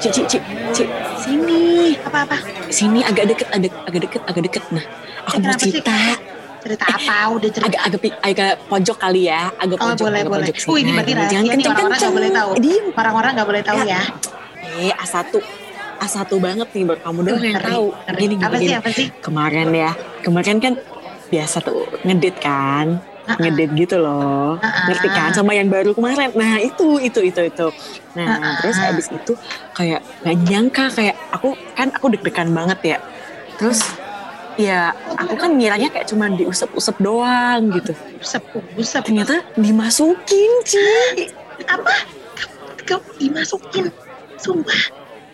Cik, cik, cik, cik, sini, Apa-apa? sini agak deket, agak, agak deket, agak deket. Nah, aku Eh, mau sih? cerita. Cerita apa? Udah cerita. Agak, agak, agak pojok kali ya, agak Oh pojok, boleh agak boleh. pojok Oh ini berarti Jangan rahasia nih orang-orang nggak boleh tahu. Diem. Orang-orang nggak boleh tahu ya. Eh, A1, A1 banget nih baru kamu doang yang tahu. ngeri. Gini, gini, Apa sih apa sih? Kemarin ya, kemarin kan biasa tuh ngedit kan. Uh-uh. ngedit gitu loh Uh-uh. ngerti kan sama yang baru kemarin nah itu itu itu itu nah Uh-uh. terus habis itu kayak nggak nyangka kayak aku kan aku deg-degan banget ya terus ya aku kan ngiranya kayak cuma diusap-usap doang gitu busep. ternyata dimasukin Ci Apa? Kamu dimasukin? Sumpah.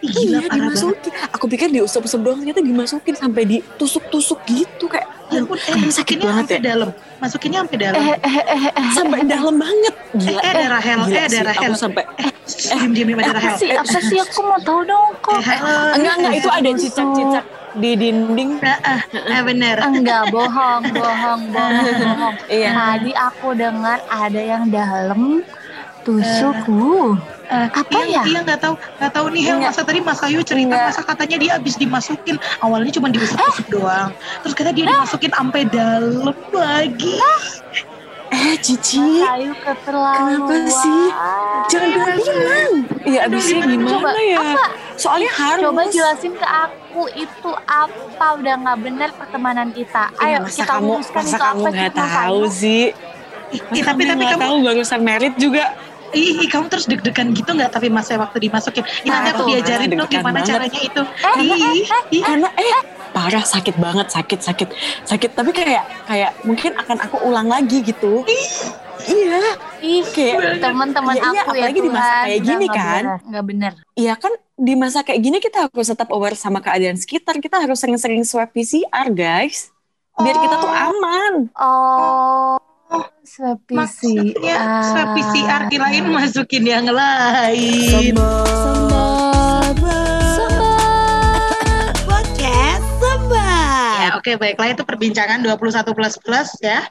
Gila iya banget. dimasukin aku pikir diusap-usap doang ternyata dimasukin sampai ditusuk-tusuk gitu kayak Ya ampun, eh, sakit masukinnya banget sampai ya dalam. Masukinnya sampai dalam. Eh, eh, eh, eh, sampai dalam banget Eh, gila eh, ada Rahel, Gila eh, ada Rahel. aku sampai Eh, diam diam diam ada apa Rahel. sih, apa sih? Aku mau tahu dong Eh, kok. halo. enggak enggak itu ada cicak-cicak di dinding Ah, ah, ah, bener. Enggak, bohong, bohong, bohong, bohong. Iya. Tadi aku dengar ada yang dalam tusuk. Uh, Eh, Apa iya, ya? Iya nggak tahu nggak tahu nih Hel masa tadi Mas Ayu cerita Enggak. masa katanya dia habis dimasukin awalnya cuma diusap-usap doang terus katanya dia dimasukin sampai dalam lagi eh Cici. Kenapa sih? jangan bilang iya Aduh, abisnya gimana? Coba, ya apa? soalnya harus Coba jelasin ke aku itu apa udah nggak benar pertemanan kita. Ayo masa kita kamu luruskan masa itu kamu apa nggak tahu sih Masa ih, tapi kamu tapi kamu tahu barusan merit juga ih, ih, kamu terus deg-degan gitu nggak? Tapi masa waktu dimasukin. Ih, nanti aku diajarin dong gimana banget. caranya itu. Eh, ih, ih. karena eh parah sakit banget sakit sakit sakit. Tapi kayak kayak mungkin akan aku ulang lagi gitu. Iya. Ih, Kayak- teman-teman Iya, iya, aku ya apalagi di masa kayak gini kan. nggak bener. Iya kan di masa kayak gini kita harus tetap aware sama keadaan sekitar. Kita harus sering-sering swab PCR guys. Biar kita tuh Oh. aman. Oh, swab maksudnya PCR. swab PCR kirain masukin yang lain Podcast Sembah. Ya, oke baiklah itu perbincangan 21 plus plus ya.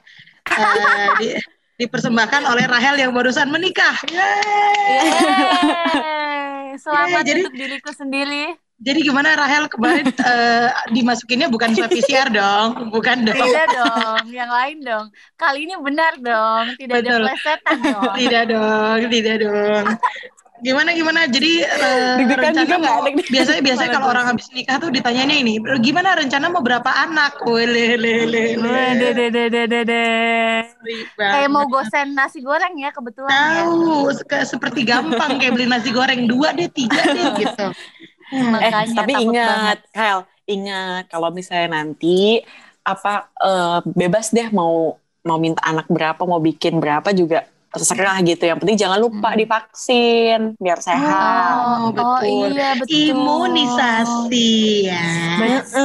Eh, di, dipersembahkan oleh Rahel yang barusan menikah. Yeay. Yeay, Selamat Yeay, jadi- untuk diriku sendiri. Jadi gimana Rahel kemarin eh, dimasukinnya bukan swab PCR dong, bukan dong. Tidak dong, yang lain dong. Kali ini benar dong, tidak Betul. ada plesetan dong. Tidak dong, tidak dong. Gimana gimana? Jadi Deg-degan rencana mau biasanya biasanya kalau orang habis nikah tuh ditanyanya ini, gimana rencana mau berapa anak? Wele le le le. Kayak mau gosen nasi goreng ya kebetulan ya. Tahu, se- seperti gampang kayak beli nasi goreng dua deh, tiga deh gitu. Eh Makanya tapi takut ingat Hel ingat kalau misalnya nanti apa eh, bebas deh mau mau minta anak berapa mau bikin berapa juga terserah gitu yang penting jangan lupa Hmm. divaksin biar sehat Oh, Oh, betul. iya betul. Imunisasi ya. Betul.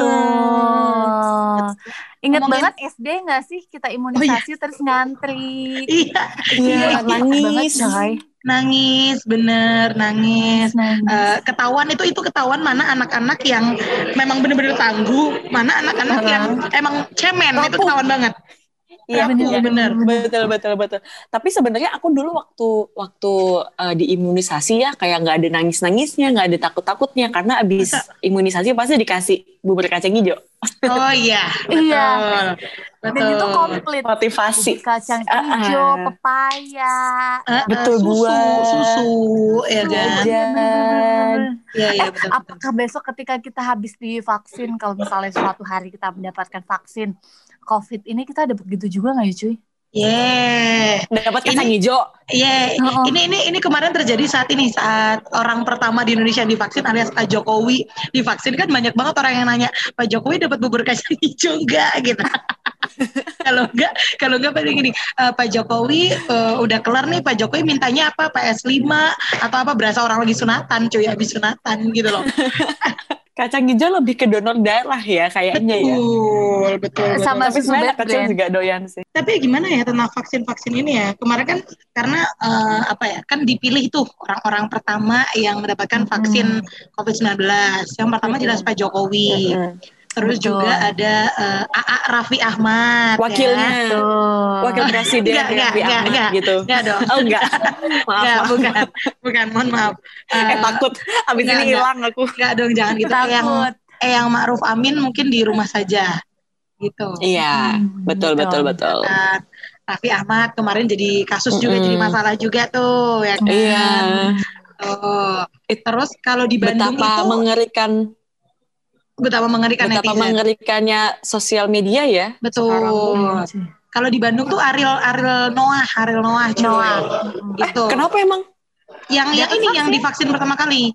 Ingat Ngomongin- banget SD nggak sih kita imunisasi terus ngantri. Iya, iya Ingat banget, nangis bener, nangis. Nangis. Eh, ketahuan itu itu ketahuan mana anak-anak yang memang bener-bener tangguh, mana anak-anak yang emang cemen itu ketahuan banget. Iya, Rapuh, iya, bener. betul betul betul. Tapi sebenarnya aku dulu waktu waktu uh, diimunisasi ya kayak nggak ada nangis nangisnya, nggak ada takut takutnya karena abis Masa? imunisasi pasti dikasih bubur kacang hijau. Oh iya, betul. Iya. Betul. Dan itu komplit. Motivasi. Kacang Ah, ah. hijau, pepaya. Eh, eh, Betul, susu, buah. susu, ya kan? iya, bener-bener. Iya, Eh, betul. betul. apakah besok ketika kita habis divaksin, kalau misalnya suatu hari kita mendapatkan vaksin COVID ini, kita dapat gitu juga nggak ya cuy? Yeah. Dapat kacang Ini- hijau. Iya, Oh. ini ini ini kemarin terjadi saat ini saat orang pertama di Indonesia yang divaksin alias Pak Jokowi divaksin kan banyak banget orang yang nanya Pak Jokowi dapat bubur kacang hijau enggak gitu. kalau enggak kalau enggak paling gini "Eh, Pak Jokowi eh, udah kelar nih Pak Jokowi mintanya apa PS5 atau apa berasa orang lagi sunatan cuy habis sunatan gitu loh. Kacang hijau lebih ke donor darah ya kayaknya ya. Betul, betul, betul. Sama Tapi susu sebenarnya kecil brand. juga doyan sih. Tapi gimana ya tentang vaksin-vaksin ini ya? Kemarin kan karena eh, apa ya? Kan dipilih tuh orang-orang pertama yang mendapatkan vaksin COVID-19. Yang pertama jelas Pak Jokowi. Mm-mm. Terus Betul. juga ada eh, AA Raffi Ahmad. Wakilnya. Ya. Tuh. Wakil presiden Enggak, Raffi enggak, Ahmad enggak. gitu. Enggak dong. Oh enggak. maaf, Enggak, maaf. bukan. Bukan, mohon maaf. Eh Eh, takut abis enggak, ini hilang aku. enggak dong, jangan gitu. Kayak yang Takut. eh yang Ma'ruf Amin mungkin di rumah saja. Gitu. Iya, Hmm, betul betul betul. Nah, Raffi Ahmad kemarin jadi kasus juga Mm-mm. jadi masalah juga tuh ya kan. Iya. It- Terus kalau di Bandung Betapa itu mengerikan, betapa mengerikan betapa netizen. mengerikannya sosial media ya. Betul. Kalau di Bandung tuh Ariel Ariel Noah, Ariel Noah. Noah. Gitu. Kenapa emang? Yang yang kan ini yang vaksin. divaksin pertama kali.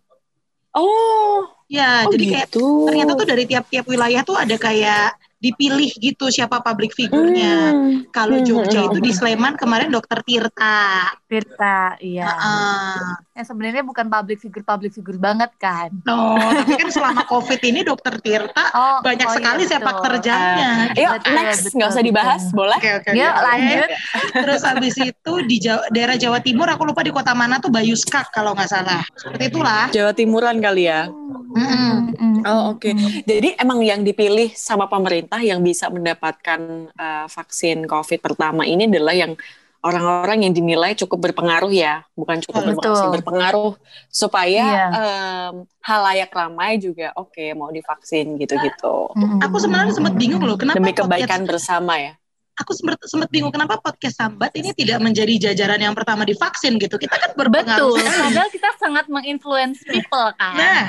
Oh, Ya, oh jadi kayak gitu. ternyata tuh dari tiap-tiap wilayah tuh ada kayak dipilih gitu siapa public figurnya. Hmm. Kalau Hmm, Jogja hmm, itu di Sleman kemarin Dokter Tirta. Tirta, iya. Heeh. Yang sebenarnya bukan public figure public figure banget kan. No, tapi kan selama COVID ini Dokter Tirta Oh, banyak oh iya, sekali sepak betul. terjangnya. Yuk Betul, next, betul, nggak usah betul. dibahas, boleh? Oke oke. Yuk oke. lanjut. Terus habis itu di Jawa- daerah Jawa Timur aku lupa di kota mana tuh Bayu Skak kalau nggak salah. Seperti itulah. Jawa Timuran kali ya. Mm-mm. Mm, Oh oke. mm. Jadi emang yang dipilih sama pemerintah yang bisa mendapatkan eh, vaksin COVID pertama ini adalah yang orang-orang yang dinilai cukup berpengaruh ya, bukan cukup Betul. berpengaruh, berpengaruh supaya Iya. em, halayak ramai juga oke mau divaksin gitu-gitu. Mm, Aku sebenarnya sempat bingung loh kenapa Demi podcast- kebaikan bersama ya. Aku sempat sempat bingung kenapa podcast Sambat ini tidak menjadi jajaran yang pertama divaksin gitu. Kita kan berpengaruh. Betul, sekali. padahal kita sangat menginfluence people kan. Nah,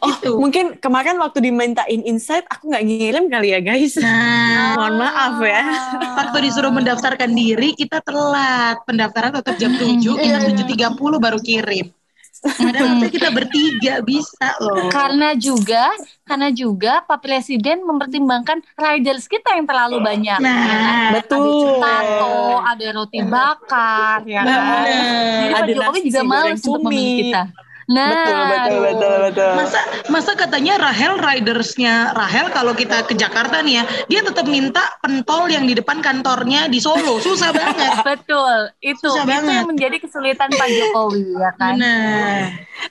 Oh Gitu. mungkin kemarin waktu dimintain insight aku nggak ngirim kali ya guys. nah, Mohon maaf ya. waktu disuruh mendaftarkan diri kita telat. Pendaftaran tetap jam 7, kita Iya. 7.30 baru kirim. Padahal kita bertiga bisa loh. Karena juga, karena juga Pak Presiden mempertimbangkan riders kita yang terlalu banyak. Nah, ya kan? Betul. Ada tato, ada roti bakar, ya kan? Bener. Jadi Pak Ada Jokowi juga males untuk memilih kita. Nah, betul betul betul betul. Masa masa katanya Rahel ridersnya Rahel kalau kita ke Jakarta nih ya, dia tetap minta pentol yang di depan kantornya di Solo. Susah banget. Betul, itu Susah itu banget. yang menjadi kesulitan Pak Jokowi ya kan. Benar.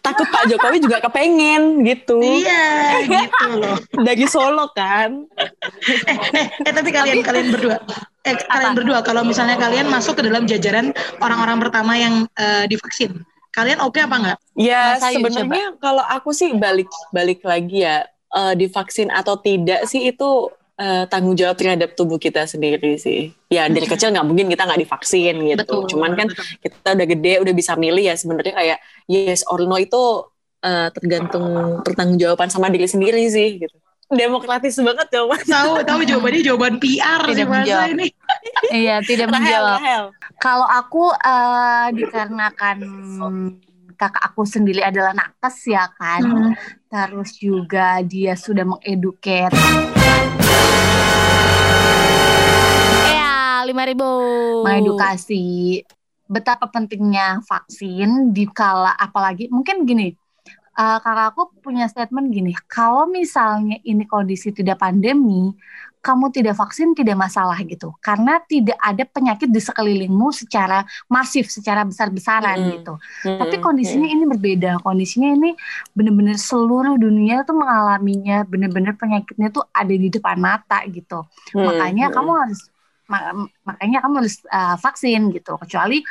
Takut Pak Jokowi juga kepengen gitu. Iya, gitu loh. Dari Solo kan. Eh, eh, eh tapi kalian kalian berdua eh kalian berdua kalau misalnya kalian masuk ke dalam jajaran orang-orang pertama yang eh, divaksin, kalian oke apa enggak? Ya sebenarnya kalau aku sih balik balik lagi ya eh, divaksin atau tidak sih itu eh, tanggung jawab terhadap tubuh kita sendiri sih. Ya dari kecil nggak mungkin kita nggak divaksin gitu. Betul. Cuman kan kita udah gede udah bisa milih ya sebenarnya kayak yes or no itu eh, tergantung pertanggungjawaban sama diri sendiri sih gitu. Demokratis banget jawaban. Tahu tahu jawabannya jawaban PR sih Tidak masa menjawab. ini. Iya, tidak Rahel, menjawab. Rahel. Kalau aku eh, dikarenakan kakak aku sendiri adalah nakes ya kan. Hmm. Terus juga dia sudah mengeduket. Ya, lima ribu. mengedukasi betapa pentingnya vaksin di kala apalagi mungkin gini eh, kakak aku punya statement gini kalau misalnya ini kondisi tidak pandemi kamu tidak vaksin tidak masalah gitu. Karena tidak ada penyakit di sekelilingmu secara masif secara besar-besaran Mm-mm. gitu. Hmm, tapi kondisinya ini berbeda. Kondisinya ini benar-benar seluruh dunia tuh mengalaminya benar-benar penyakitnya tuh ada di depan mata gitu. Hmm, makanya hmm. kamu harus ma- makanya kamu harus uh, vaksin gitu. Kecuali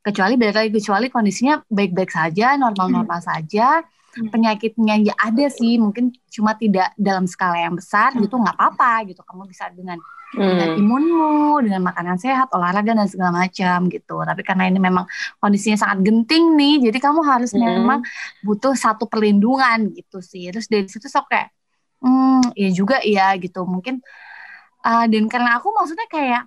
kecuali balik lagi kecuali kondisinya baik-baik saja normal-normal saja Hmm. penyakitnya ya ada sih mungkin cuma tidak dalam skala yang besar gitu nggak apa-apa gitu kamu bisa dengan dengan Hmm. imunmu dengan makanan sehat olahraga dan segala macam gitu tapi karena ini memang kondisinya sangat genting nih jadi kamu harus Hmm. memang butuh satu perlindungan gitu sih terus dari situ sok kayak hmm ya juga iya gitu mungkin uh, dan karena aku maksudnya kayak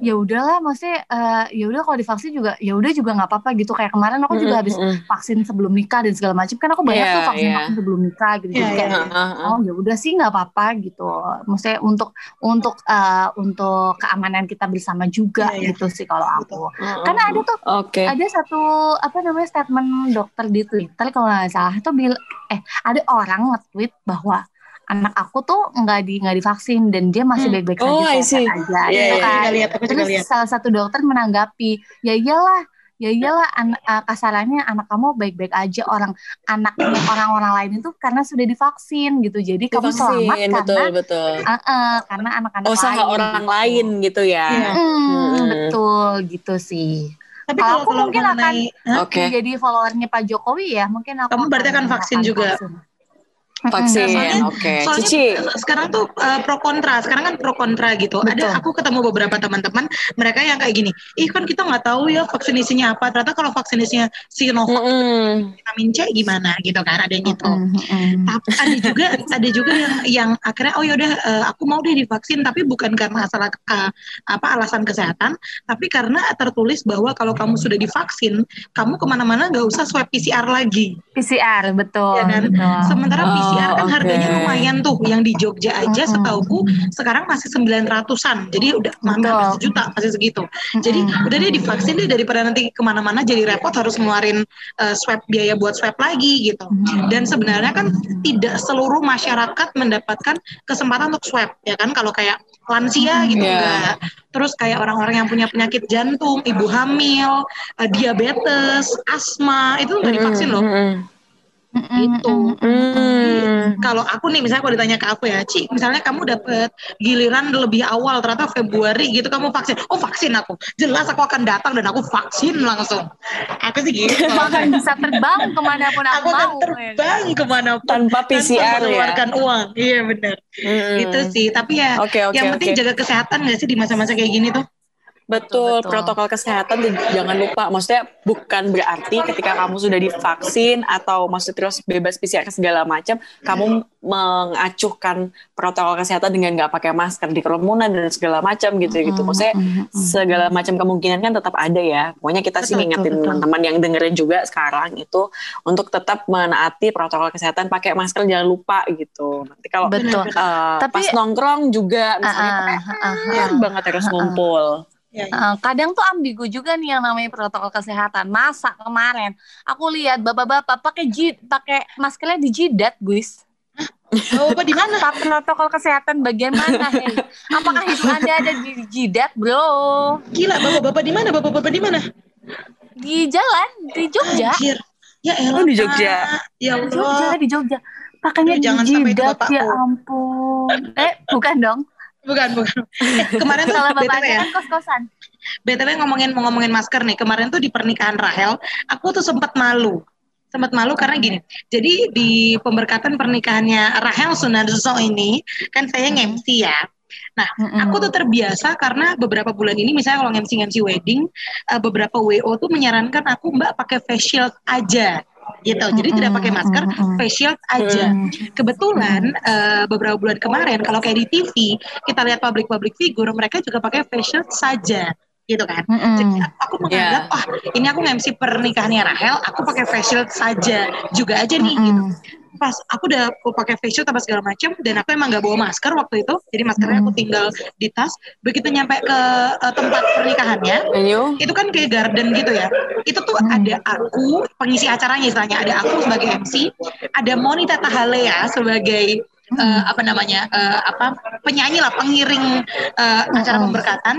ya udahlah maksudnya uh, ya udah kalau divaksin juga ya udah juga nggak apa-apa gitu kayak kemarin aku juga habis vaksin sebelum nikah dan segala macam kan aku banyak Iya, tuh vaksin iya. vaksin sebelum nikah gitu Iya, jadi kayak iya. hmm. Ah, ah, ah. oh ya udah sih nggak apa-apa gitu maksudnya untuk untuk uh, untuk keamanan kita bersama juga Iya, iya. gitu sih kalau aku karena ada tuh Oke. ada satu apa namanya statement dokter di Twitter kalau nggak salah itu bil eh ada orang nge-tweet bahwa anak aku tuh nggak di nggak divaksin dan dia masih Hmm. baik-baik Oh, saja sehat aja Iya, gitu iya. kan Juga lihat, aku juga terus lihat. salah satu dokter menanggapi ya iyalah ya iyalah an uh, kasarannya anak kamu baik-baik aja orang anaknya orang-orang lain itu karena sudah divaksin gitu jadi kamu Divaksin, selamat karena betul betul. uh, uh, karena anak-anak Usaha lain orang gitu. lain gitu ya. Iya. Mm, Hmm. betul gitu sih Tapi Kalau kalau aku kalau mungkin mengenai Hah? Oke. jadi followernya Pak Jokowi ya mungkin aku Kamu berarti akan vaksin juga? Vaksin, Soalnya- oke. Soalnya Cici, sekarang tuh uh, pro kontra, sekarang kan pro kontra gitu. Betul. Ada aku ketemu beberapa teman-teman mereka yang kayak gini, ih kan kita nggak tahu ya vaksinasinya apa. Ternyata kalau vaksinasinya Sinovac Mm-mm. vitamin C gimana gitu kan, ada yang gitu. Mm-mm. Tapi ada juga ada juga yang yang akhirnya oh yaudah uh, aku mau deh divaksin tapi bukan karena asal uh, apa alasan kesehatan, tapi karena tertulis bahwa kalau kamu sudah divaksin, kamu ke mana-mana nggak usah swab PCR lagi. PCR betul Ya kan? betul. Sementara Oh, PCR kan harganya oke. lumayan tuh, yang di Jogja aja Mm-mm. setauku sekarang masih 900-an, jadi udah hampir sejuta masih segitu. Jadi Mm-mm. udah deh divaksin deh daripada nanti ke mana-mana jadi repot harus ngeluarin uh, swab biaya buat swab lagi gitu. Dan sebenarnya kan tidak seluruh masyarakat mendapatkan kesempatan untuk swab ya kan kalau kayak lansia gitu Iya. enggak. Terus kayak orang-orang yang punya penyakit jantung, ibu hamil, uh, diabetes, asma itu nggak divaksin loh. Mm-mm. Gitu. Mm. Kalau aku nih misalnya kalau ditanya ke aku ya, Ci, misalnya kamu dapat giliran lebih awal ternyata Februari gitu kamu vaksin. Oh, vaksin aku. Jelas aku akan datang dan aku vaksin langsung. Aku sih gitu. bahkan bisa terbang ke mana pun aku, aku akan mau ya. terbang ke mana pun Tanpa PCR ya. mengeluarkan uang. Iya benar. Mm-mm. Itu sih. Tapi ya Oke oke yang penting oke. jaga kesehatan gak sih di masa-masa kayak gini tuh? Betul, Betul, protokol kesehatan jangan lupa. Maksudnya bukan berarti ketika kamu sudah divaksin atau maksud terus bebas PCR segala macam, kamu mengacuhkan protokol kesehatan dengan nggak pakai masker di kerumunan dan segala macam gitu gitu. Maksudnya segala macam kemungkinan kan tetap ada ya. Pokoknya kita sih Betul, ngingetin betul, betul. teman-teman yang dengerin juga sekarang itu untuk tetap menaati protokol kesehatan, pakai masker jangan lupa gitu. Nanti kalau betul eh, Tapi- pas nongkrong juga misalnya Ah, pakai ah, ah, kan ah. banget harus ngumpul. Ya, ya. Eh, kadang tuh ambigu juga nih yang namanya protokol kesehatan. Masa kemarin aku lihat bapak-bapak pakai jid, pakai maskernya di jidat, guys. Oh, apa di mana? Apa protokol kesehatan bagaimana? hei? Apakah itu Anda ada di jidat, bro? Gila, bapak-bapak di mana? Bapak-bapak di mana? Di jalan di Jogja. Anjir. Ya elah. Oh, di Jogja. Ya Di Jogja, Allah. di Jogja. Pakainya di jangan sampai itu jidat, ya ampun. Eh, bukan dong. Bukan, bukan. Eh, kemarin tuh Kalau BTW ya. kan kos-kosan. BTW ngomongin mau ngomongin masker nih. Kemarin tuh di pernikahan Rahel, aku tuh sempat malu. Sempat malu karena gini. Jadi di pemberkatan pernikahannya Rahel Sunarso ini kan saya nge-MC ya. Aku tuh terbiasa karena beberapa bulan ini misalnya kalau nge-MC nge-MC wedding, eh, beberapa WO tuh menyarankan aku Mbak pakai face shield aja gitu. Jadi tidak pakai masker, face shield aja. Kebetulan eh, beberapa bulan kemarin kalau kayak di TV kita lihat public-public figure mereka juga pakai face shield saja gitu kan. Jadi aku menganggap Iya. ah ini aku nge-MC pernikahannya Rahel, aku pakai face shield saja juga aja nih gitu. Pas aku udah pakai face shield apa segala macam dan aku emang nggak bawa masker waktu itu, jadi maskernya aku tinggal di tas. Begitu nyampe ke eh, tempat pernikahannya, itu kan kayak garden gitu ya. Itu tuh ada aku pengisi acaranya istilahnya, ada aku sebagai MC, ada Monita Tahalea sebagai eh, apa namanya eh, apa penyanyi lah pengiring eh, acara pemberkatan.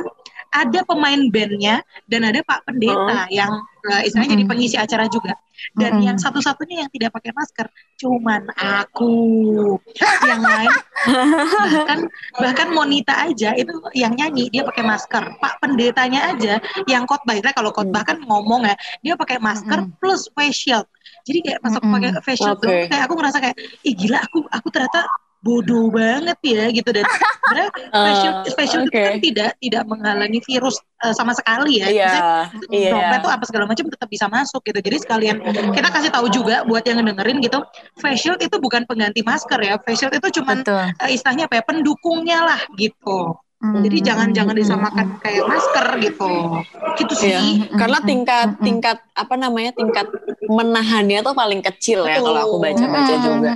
Ada pemain bandnya dan ada Pak Pendeta yang eh, istilahnya jadi pengisi acara juga. Dan yang satu-satunya yang tidak pakai masker cuman aku. Yang lain bahkan bahkan Monita aja itu yang nyanyi dia pakai masker. Pak pendetanya aja yang khotbah itu kalau khotbah kan ngomong ya dia pakai masker plus face shield. Jadi kayak pas aku pakai face shield Oke. doang, kayak aku ngerasa kayak ih gila aku aku ternyata bodoh banget ya gitu dan sebenarnya shield, face shield itu kan tidak tidak menghalangi virus eh, sama sekali ya. Iya, Maksudnya, iya. droplet tuh apa segala macam tetap bisa masuk gitu. Jadi sekalian kita kasih tahu juga buat yang dengerin gitu, face shield itu bukan pengganti masker ya. Face shield itu cuman Betul. eh, istilahnya apa ya pendukungnya lah gitu. Jadi jangan jangan disamakan kayak masker gitu. Gitu sih. Iya, karena tingkat tingkat apa namanya tingkat menahannya tuh paling kecil ya kalau aku baca-baca juga.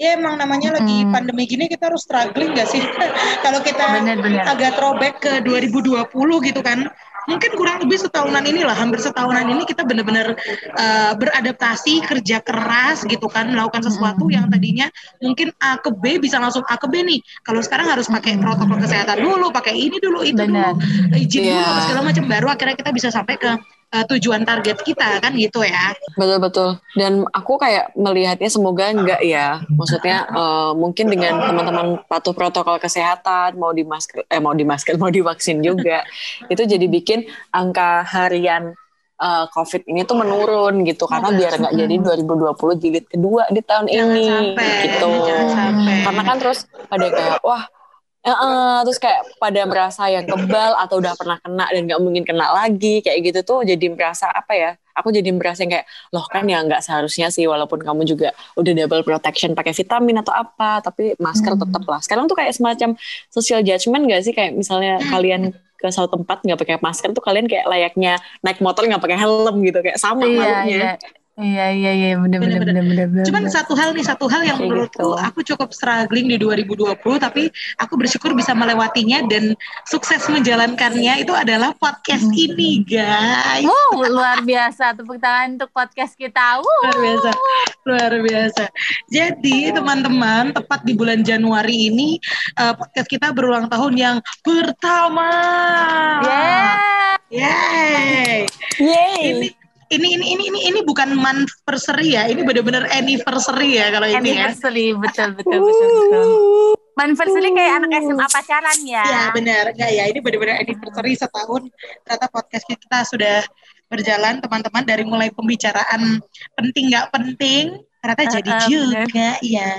Ya emang namanya lagi pandemi gini kita harus struggling gak sih? Kalau kita Bener-bener. agak throwback ke 2020 gitu kan. Mungkin kurang lebih setahunan inilah, hampir setahunan ini kita benar-benar eh, beradaptasi, kerja keras gitu kan, melakukan sesuatu yang tadinya mungkin A ke B bisa langsung A ke B nih. Kalau sekarang harus pakai protokol kesehatan dulu, pakai ini dulu, itu Benar. dulu, izin dulu Iya. segala macam baru akhirnya kita bisa sampai ke uh, tujuan target kita kan gitu ya. Betul betul. Dan aku kayak melihatnya semoga enggak ya. Maksudnya uh, mungkin dengan teman-teman patuh protokol kesehatan mau di masker eh mau di masker mau divaksin juga itu jadi bikin angka harian uh, COVID ini tuh menurun gitu karena biar nggak jadi 2020 jilid kedua di tahun Jangan ini sampai, gitu. jangan sampai. Karena kan terus pada kayak wah eh, eh, terus kayak pada merasa yang kebal atau udah pernah kena dan nggak mungkin kena lagi kayak gitu tuh jadi merasa apa ya? Aku jadi merasa yang kayak loh kan ya nggak seharusnya sih walaupun kamu juga udah double protection pakai vitamin atau apa tapi masker Hmm. tetap lah. Sekarang tuh kayak semacam social judgment gak sih kayak misalnya kalian ke suatu tempat nggak pakai masker tuh kalian kayak layaknya naik motor nggak pakai helm gitu kayak sama Iya, malunya. iya. Iya, iya, iya, bener, bener, Bener-bener. bener, bener, bener. Cuman satu hal nih, satu hal yang Kayak menurutku gitu. aku cukup struggling di 2020, tapi aku bersyukur bisa melewatinya dan sukses menjalankannya itu adalah podcast Hmm. ini, guys. Wow, luar biasa. Tepuk tangan untuk podcast kita. Wuh. Luar biasa, luar biasa. Jadi teman-teman, tepat di bulan Januari ini eh, podcast kita berulang tahun yang pertama. Yeah. Yeay. Yeay. Ini ini ini ini ini ini bukan anniversary ya, ini benar-benar anniversary ya kalau ini ya. Anniversary, betul, betul, betul, betul. Anniversary kayak anak SMA pacaran ya. Ya benar, enggak ya ini benar-benar anniversary setahun ternyata podcast kita sudah berjalan teman-teman dari mulai pembicaraan penting nggak penting ternyata Uh, jadi uh, juga ya.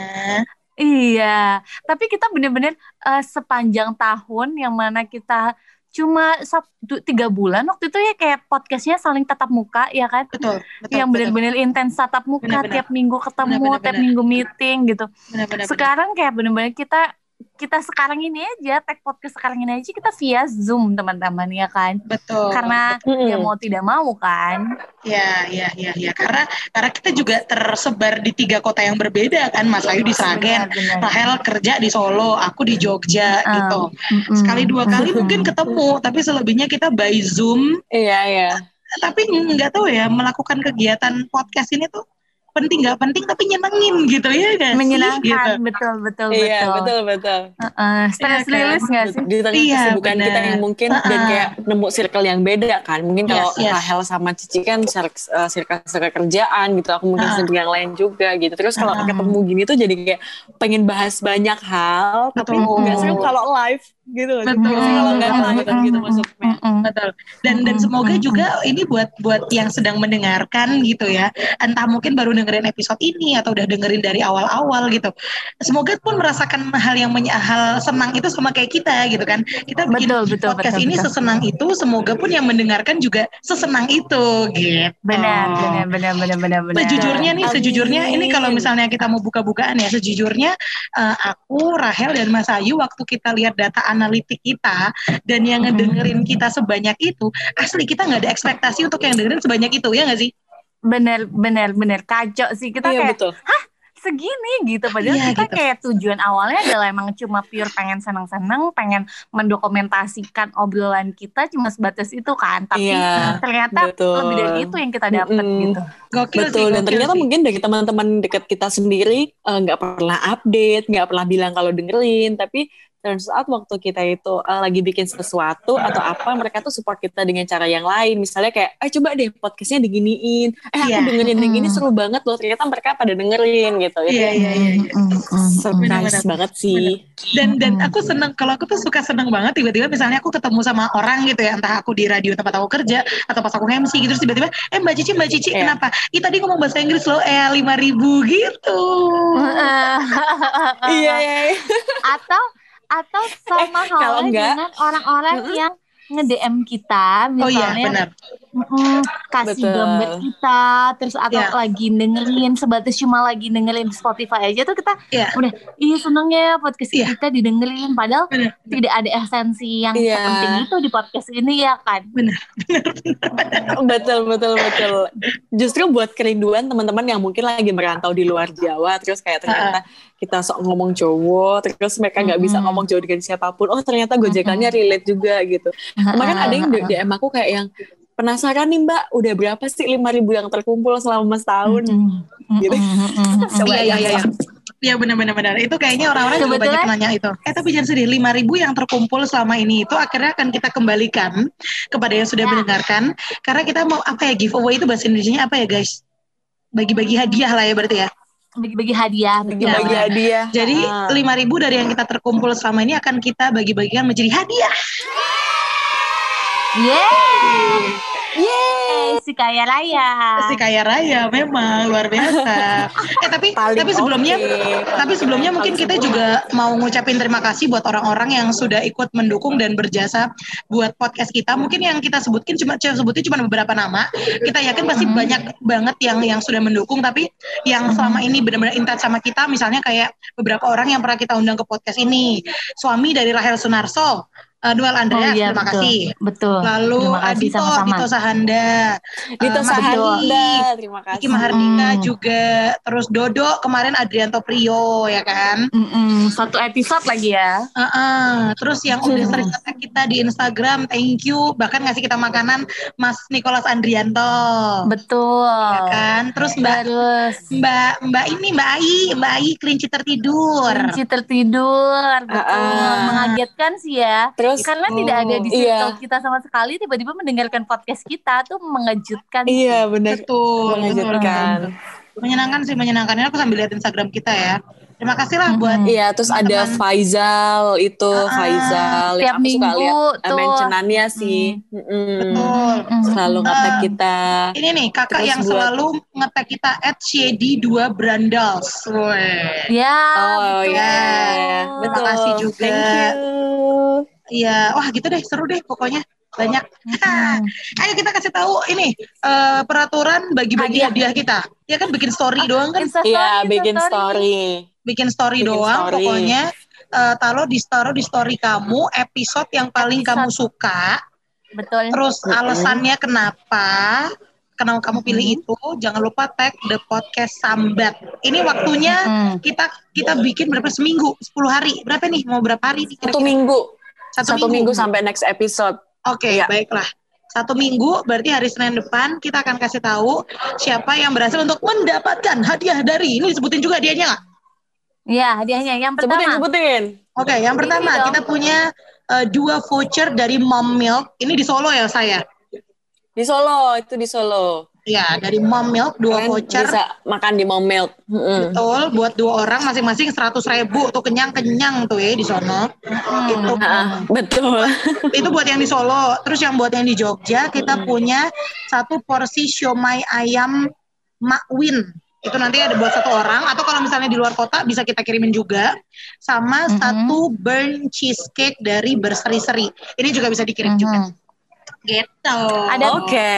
Iya, tapi kita bener-bener eh, sepanjang tahun yang mana kita cuma satu tiga bulan waktu itu ya kayak podcastnya saling tatap muka ya kan Betul, betul. yang betul. bener-bener intens tatap muka Bener-bener. tiap minggu ketemu tiap bener. minggu meeting gitu Benar-benar. sekarang kayak bener-bener kita kita sekarang ini aja tag podcast sekarang ini aja kita via zoom teman-teman ya kan betul. karena Mm-mm. ya mau tidak mau kan Ya, ya, ya, ya. Karena karena kita juga tersebar di tiga kota yang berbeda kan, Mas Ayu di Sragen. Rahel kerja di Solo, aku di Jogja Ah, gitu. Sekali dua kali mungkin ketemu, tapi selebihnya kita by Zoom. Iya iya. Tapi nggak tahu ya melakukan kegiatan podcast ini tuh penting nggak penting tapi nyenengin gitu ya sih? menyenangkan Gitu. betul betul Iya betul betul betul. Heeh, stress Iya kan? release nggak sih Di tengah Iya, kesibukan kita benar. yang mungkin dan Uh-uh. kayak nemu circle yang beda kan. Mungkin kalau Yes, yes. Rahel sama Cici kan uh, circle circle kerjaan gitu. Aku mungkin Uh-uh. circle yang lain juga gitu. Terus kalau Uh-uh. ketemu gini tuh jadi kayak pengen bahas banyak hal, tapi Betul. nggak seru kalau live gitu. loh. Betul. Kalau nggak kan gitu maksudnya. Betul. Dan dan semoga juga ini buat buat yang sedang mendengarkan gitu ya. Entah mungkin baru dengerin episode ini atau udah dengerin dari awal-awal gitu. Semoga pun merasakan hal yang hal senang itu sama kayak kita gitu kan. Kita bikin betul betul podcast betul, ini betul. sesenang itu, semoga pun yang mendengarkan juga sesenang itu gitu. benar benar benar benar benar benar Sejujurnya nih, Amin. sejujurnya ini kalau misalnya kita mau buka-bukaan ya, sejujurnya eh, aku, Rahel dan Mas Ayu waktu kita lihat data analitik kita dan yang ngedengerin kita sebanyak itu, asli kita nggak ada ekspektasi untuk yang dengerin sebanyak itu ya nggak sih? benar benar benar kacau sih kita Iya kayak betul. segini gitu padahal Iya, kita gitu. kayak tujuan awalnya adalah emang cuma pure pengen senang-senang pengen mendokumentasikan obrolan kita cuma sebatas itu kan tapi Iya, ternyata betul. lebih dari itu yang kita dapat Mm-mm. gitu Gokil sih, Betul, dan gokil ternyata sih. mungkin dari teman-teman dekat kita sendiri eh, nggak pernah update, nggak pernah bilang kalau dengerin, tapi turns out waktu kita itu eh, lagi bikin sesuatu atau apa, mereka tuh support kita dengan cara yang lain. Misalnya kayak, eh coba deh podcastnya diginiin, eh aku Iya. dengerin yang gini Mm. seru banget loh, ternyata mereka pada dengerin gitu. Itu Iya, iya, iya. iya. surprise banget sih. Dan dan Mm-mm. aku seneng kalau aku tuh suka seneng banget tiba-tiba misalnya aku ketemu sama orang gitu ya entah aku di radio tempat aku kerja atau pas aku MC gitu terus tiba-tiba eh Mbak Cici Mbak Cici Iya. kenapa? Ih tadi ngomong bahasa Inggris loh eh lima ribu gitu. Iya, iya, iya. atau atau sama Eh, kalau halnya dengan orang-orang yang nge-DM kita Oh iya misalnya benar. mm-mm, kasih Betul. gambar kita terus atau Iya. lagi dengerin sebatas cuma lagi dengerin di Spotify aja tuh kita Iya. udah iya seneng ya podcast Iya. kita didengerin padahal Benar. tidak ada esensi yang Iya. penting itu di podcast ini ya kan betul betul betul justru buat kerinduan teman-teman yang mungkin lagi merantau di luar Jawa terus kayak ternyata kita sok ngomong cowok terus mereka nggak bisa Mm-mm. ngomong jauh dengan siapa pun oh ternyata gojekannya relate juga gitu kemarin ada yang DM aku kayak yang penasaran nih mbak udah berapa sih lima ribu yang terkumpul selama setahun Mm-mm. gitu. Mm-mm. Mm-mm. Coba Iya, iya, iya. Iya benar-benar benar. Itu kayaknya orang-orang juga banyak nanya itu. Eh tapi jangan sedih, 5000 yang terkumpul selama ini itu akhirnya akan kita kembalikan kepada yang sudah Ya. mendengarkan karena kita mau apa ya giveaway itu bahasa Indonesianya apa ya guys? Bagi-bagi hadiah lah ya berarti ya. Bagi-bagi hadiah. betul. Bagi hadiah. Jadi Ah. 5000 dari yang kita terkumpul selama ini akan kita bagi-bagikan menjadi hadiah. Yeay. Yeay, si kaya raya. Si kaya raya memang luar biasa. eh tapi Paling tapi sebelumnya oke. tapi sebelumnya mungkin kita juga mau ngucapin terima kasih buat orang-orang yang sudah ikut mendukung dan berjasa buat podcast kita. Mungkin yang kita sebutkin cuma sebutin cuma beberapa nama. Kita yakin pasti Mhm. banyak banget yang yang sudah mendukung tapi yang selama ini benar-benar intens sama kita misalnya kayak beberapa orang yang pernah kita undang ke podcast ini. Suami dari Rahel Sunarso, uh, Duel Andreas, oh iya terima betul. kasih. Betul. Lalu Terima kasih Adito, sama-sama. Dito Sahanda, Dito eh, Mas Sahanda, terima kasih. Kiki Mahardika Hmm. juga, terus Dodo kemarin Adrianto Prio ya kan. Mm-mm, Satu episode lagi ya. Heeh. Terus yang udah sering kita di Instagram, thank you. Bahkan ngasih kita makanan Mas Nicholas Andrianto. Betul. Ya kan? Terus Mbak Terus Mbak Mbak ini Mbak Ai, Mbak Ai kelinci tertidur. kunci tertidur, betul. Ah, ah. Mengagetkan sih ya. Terus Karena tidak ada di Iya. circle kita sama sekali, tiba-tiba mendengarkan podcast kita tuh mengejutkan. iya benar Betul, mengejutkan. Menyenangkan sih, menyenangkan. Ini aku sambil lihat Instagram kita ya. Terima kasih lah buat Mhm. Iya, terus ada Teman-teman. Faizal itu Ah, Faizal Tiap yang aku suka minggu lihat tuh. mentionannya sih. Mm-mm. betul. Mm-mm. Selalu Ah. ngetek kita. Ini nih kakak Terus yang buat- selalu ngetek kita at Shady 2 Brandals. Weh. Ya, Oh betul. iya, Terima betul. kasih juga. Thank you. Iya, wah gitu deh, seru deh pokoknya. Banyak. Mm-mm. Ayo kita kasih tahu ini eh, peraturan bagi-bagi hadiah kita. Ya kan bikin story doang kan? Story, Iya, bikin story. Bikin story Bikin doang story. pokoknya. eh, taruh di taruh di story kamu episode yang paling Episode. kamu suka. Betul. Terus alasannya kenapa? Kenapa kamu pilih itu? Jangan lupa tag the podcast Sambat. Ini waktunya Mm. kita kita bikin berapa seminggu? 10 hari. Berapa nih? Mau berapa hari nih Satu minggu. Satu, Satu minggu sampai next episode. Oke, Iya. baiklah. Satu minggu berarti hari Senin depan kita akan kasih tahu siapa yang berhasil untuk mendapatkan hadiah dari ini disebutin juga hadiahnya nggak? Iya, hadiahnya yang Sebutin, pertama. sebutin. Oke, yang Ini pertama dong. kita punya eh, dua voucher dari Mom Milk. Ini di Solo ya saya. Di Solo, itu di Solo. Ya, dari Mom Milk dua Kalian voucher. bisa makan di Mom Milk. Mm-mm. Betul, buat dua orang masing-masing seratus ribu tuh kenyang-kenyang tuh ya di sono. Gitu. Ah, betul. Itu buat yang di Solo. Terus yang buat yang di Jogja kita punya satu porsi siomay ayam Makwin. Itu nanti ada buat satu orang atau kalau misalnya di luar kota bisa kita kirimin juga sama Mhm. satu burn cheesecake dari berseri-seri. Ini juga bisa dikirim Mhm. juga. Gitu. Ada- Oke.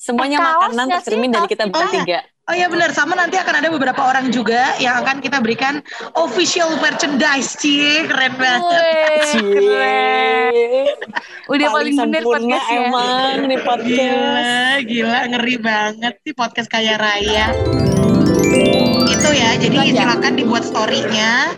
Semuanya Eh, makanan tercermin dari kita bertiga. Oh iya benar, sama nanti akan ada beberapa orang juga yang akan kita berikan official merchandise, Cie, keren banget. Cie. Udah paling, bener sempurna podcastnya. emang nih podcast. Gila, gila, ngeri banget sih podcast kaya raya. Itu ya, jadi aja. silakan dibuat story-nya,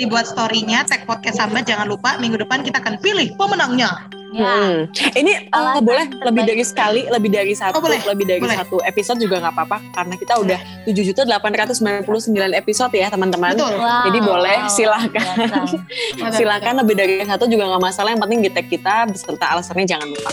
dibuat story-nya, tag podcast sambat. Jangan lupa minggu depan kita akan pilih pemenangnya. Ya. Hmm. Ini Alasan boleh terbaik. lebih dari sekali, lebih dari satu, Oh, boleh. lebih dari Boleh. satu episode juga nggak apa-apa karena kita udah 7.899 episode ya teman-teman. Wow, Jadi boleh. Betul. Silakan lebih dari satu juga nggak masalah. Yang penting di tag kita beserta alasannya jangan lupa.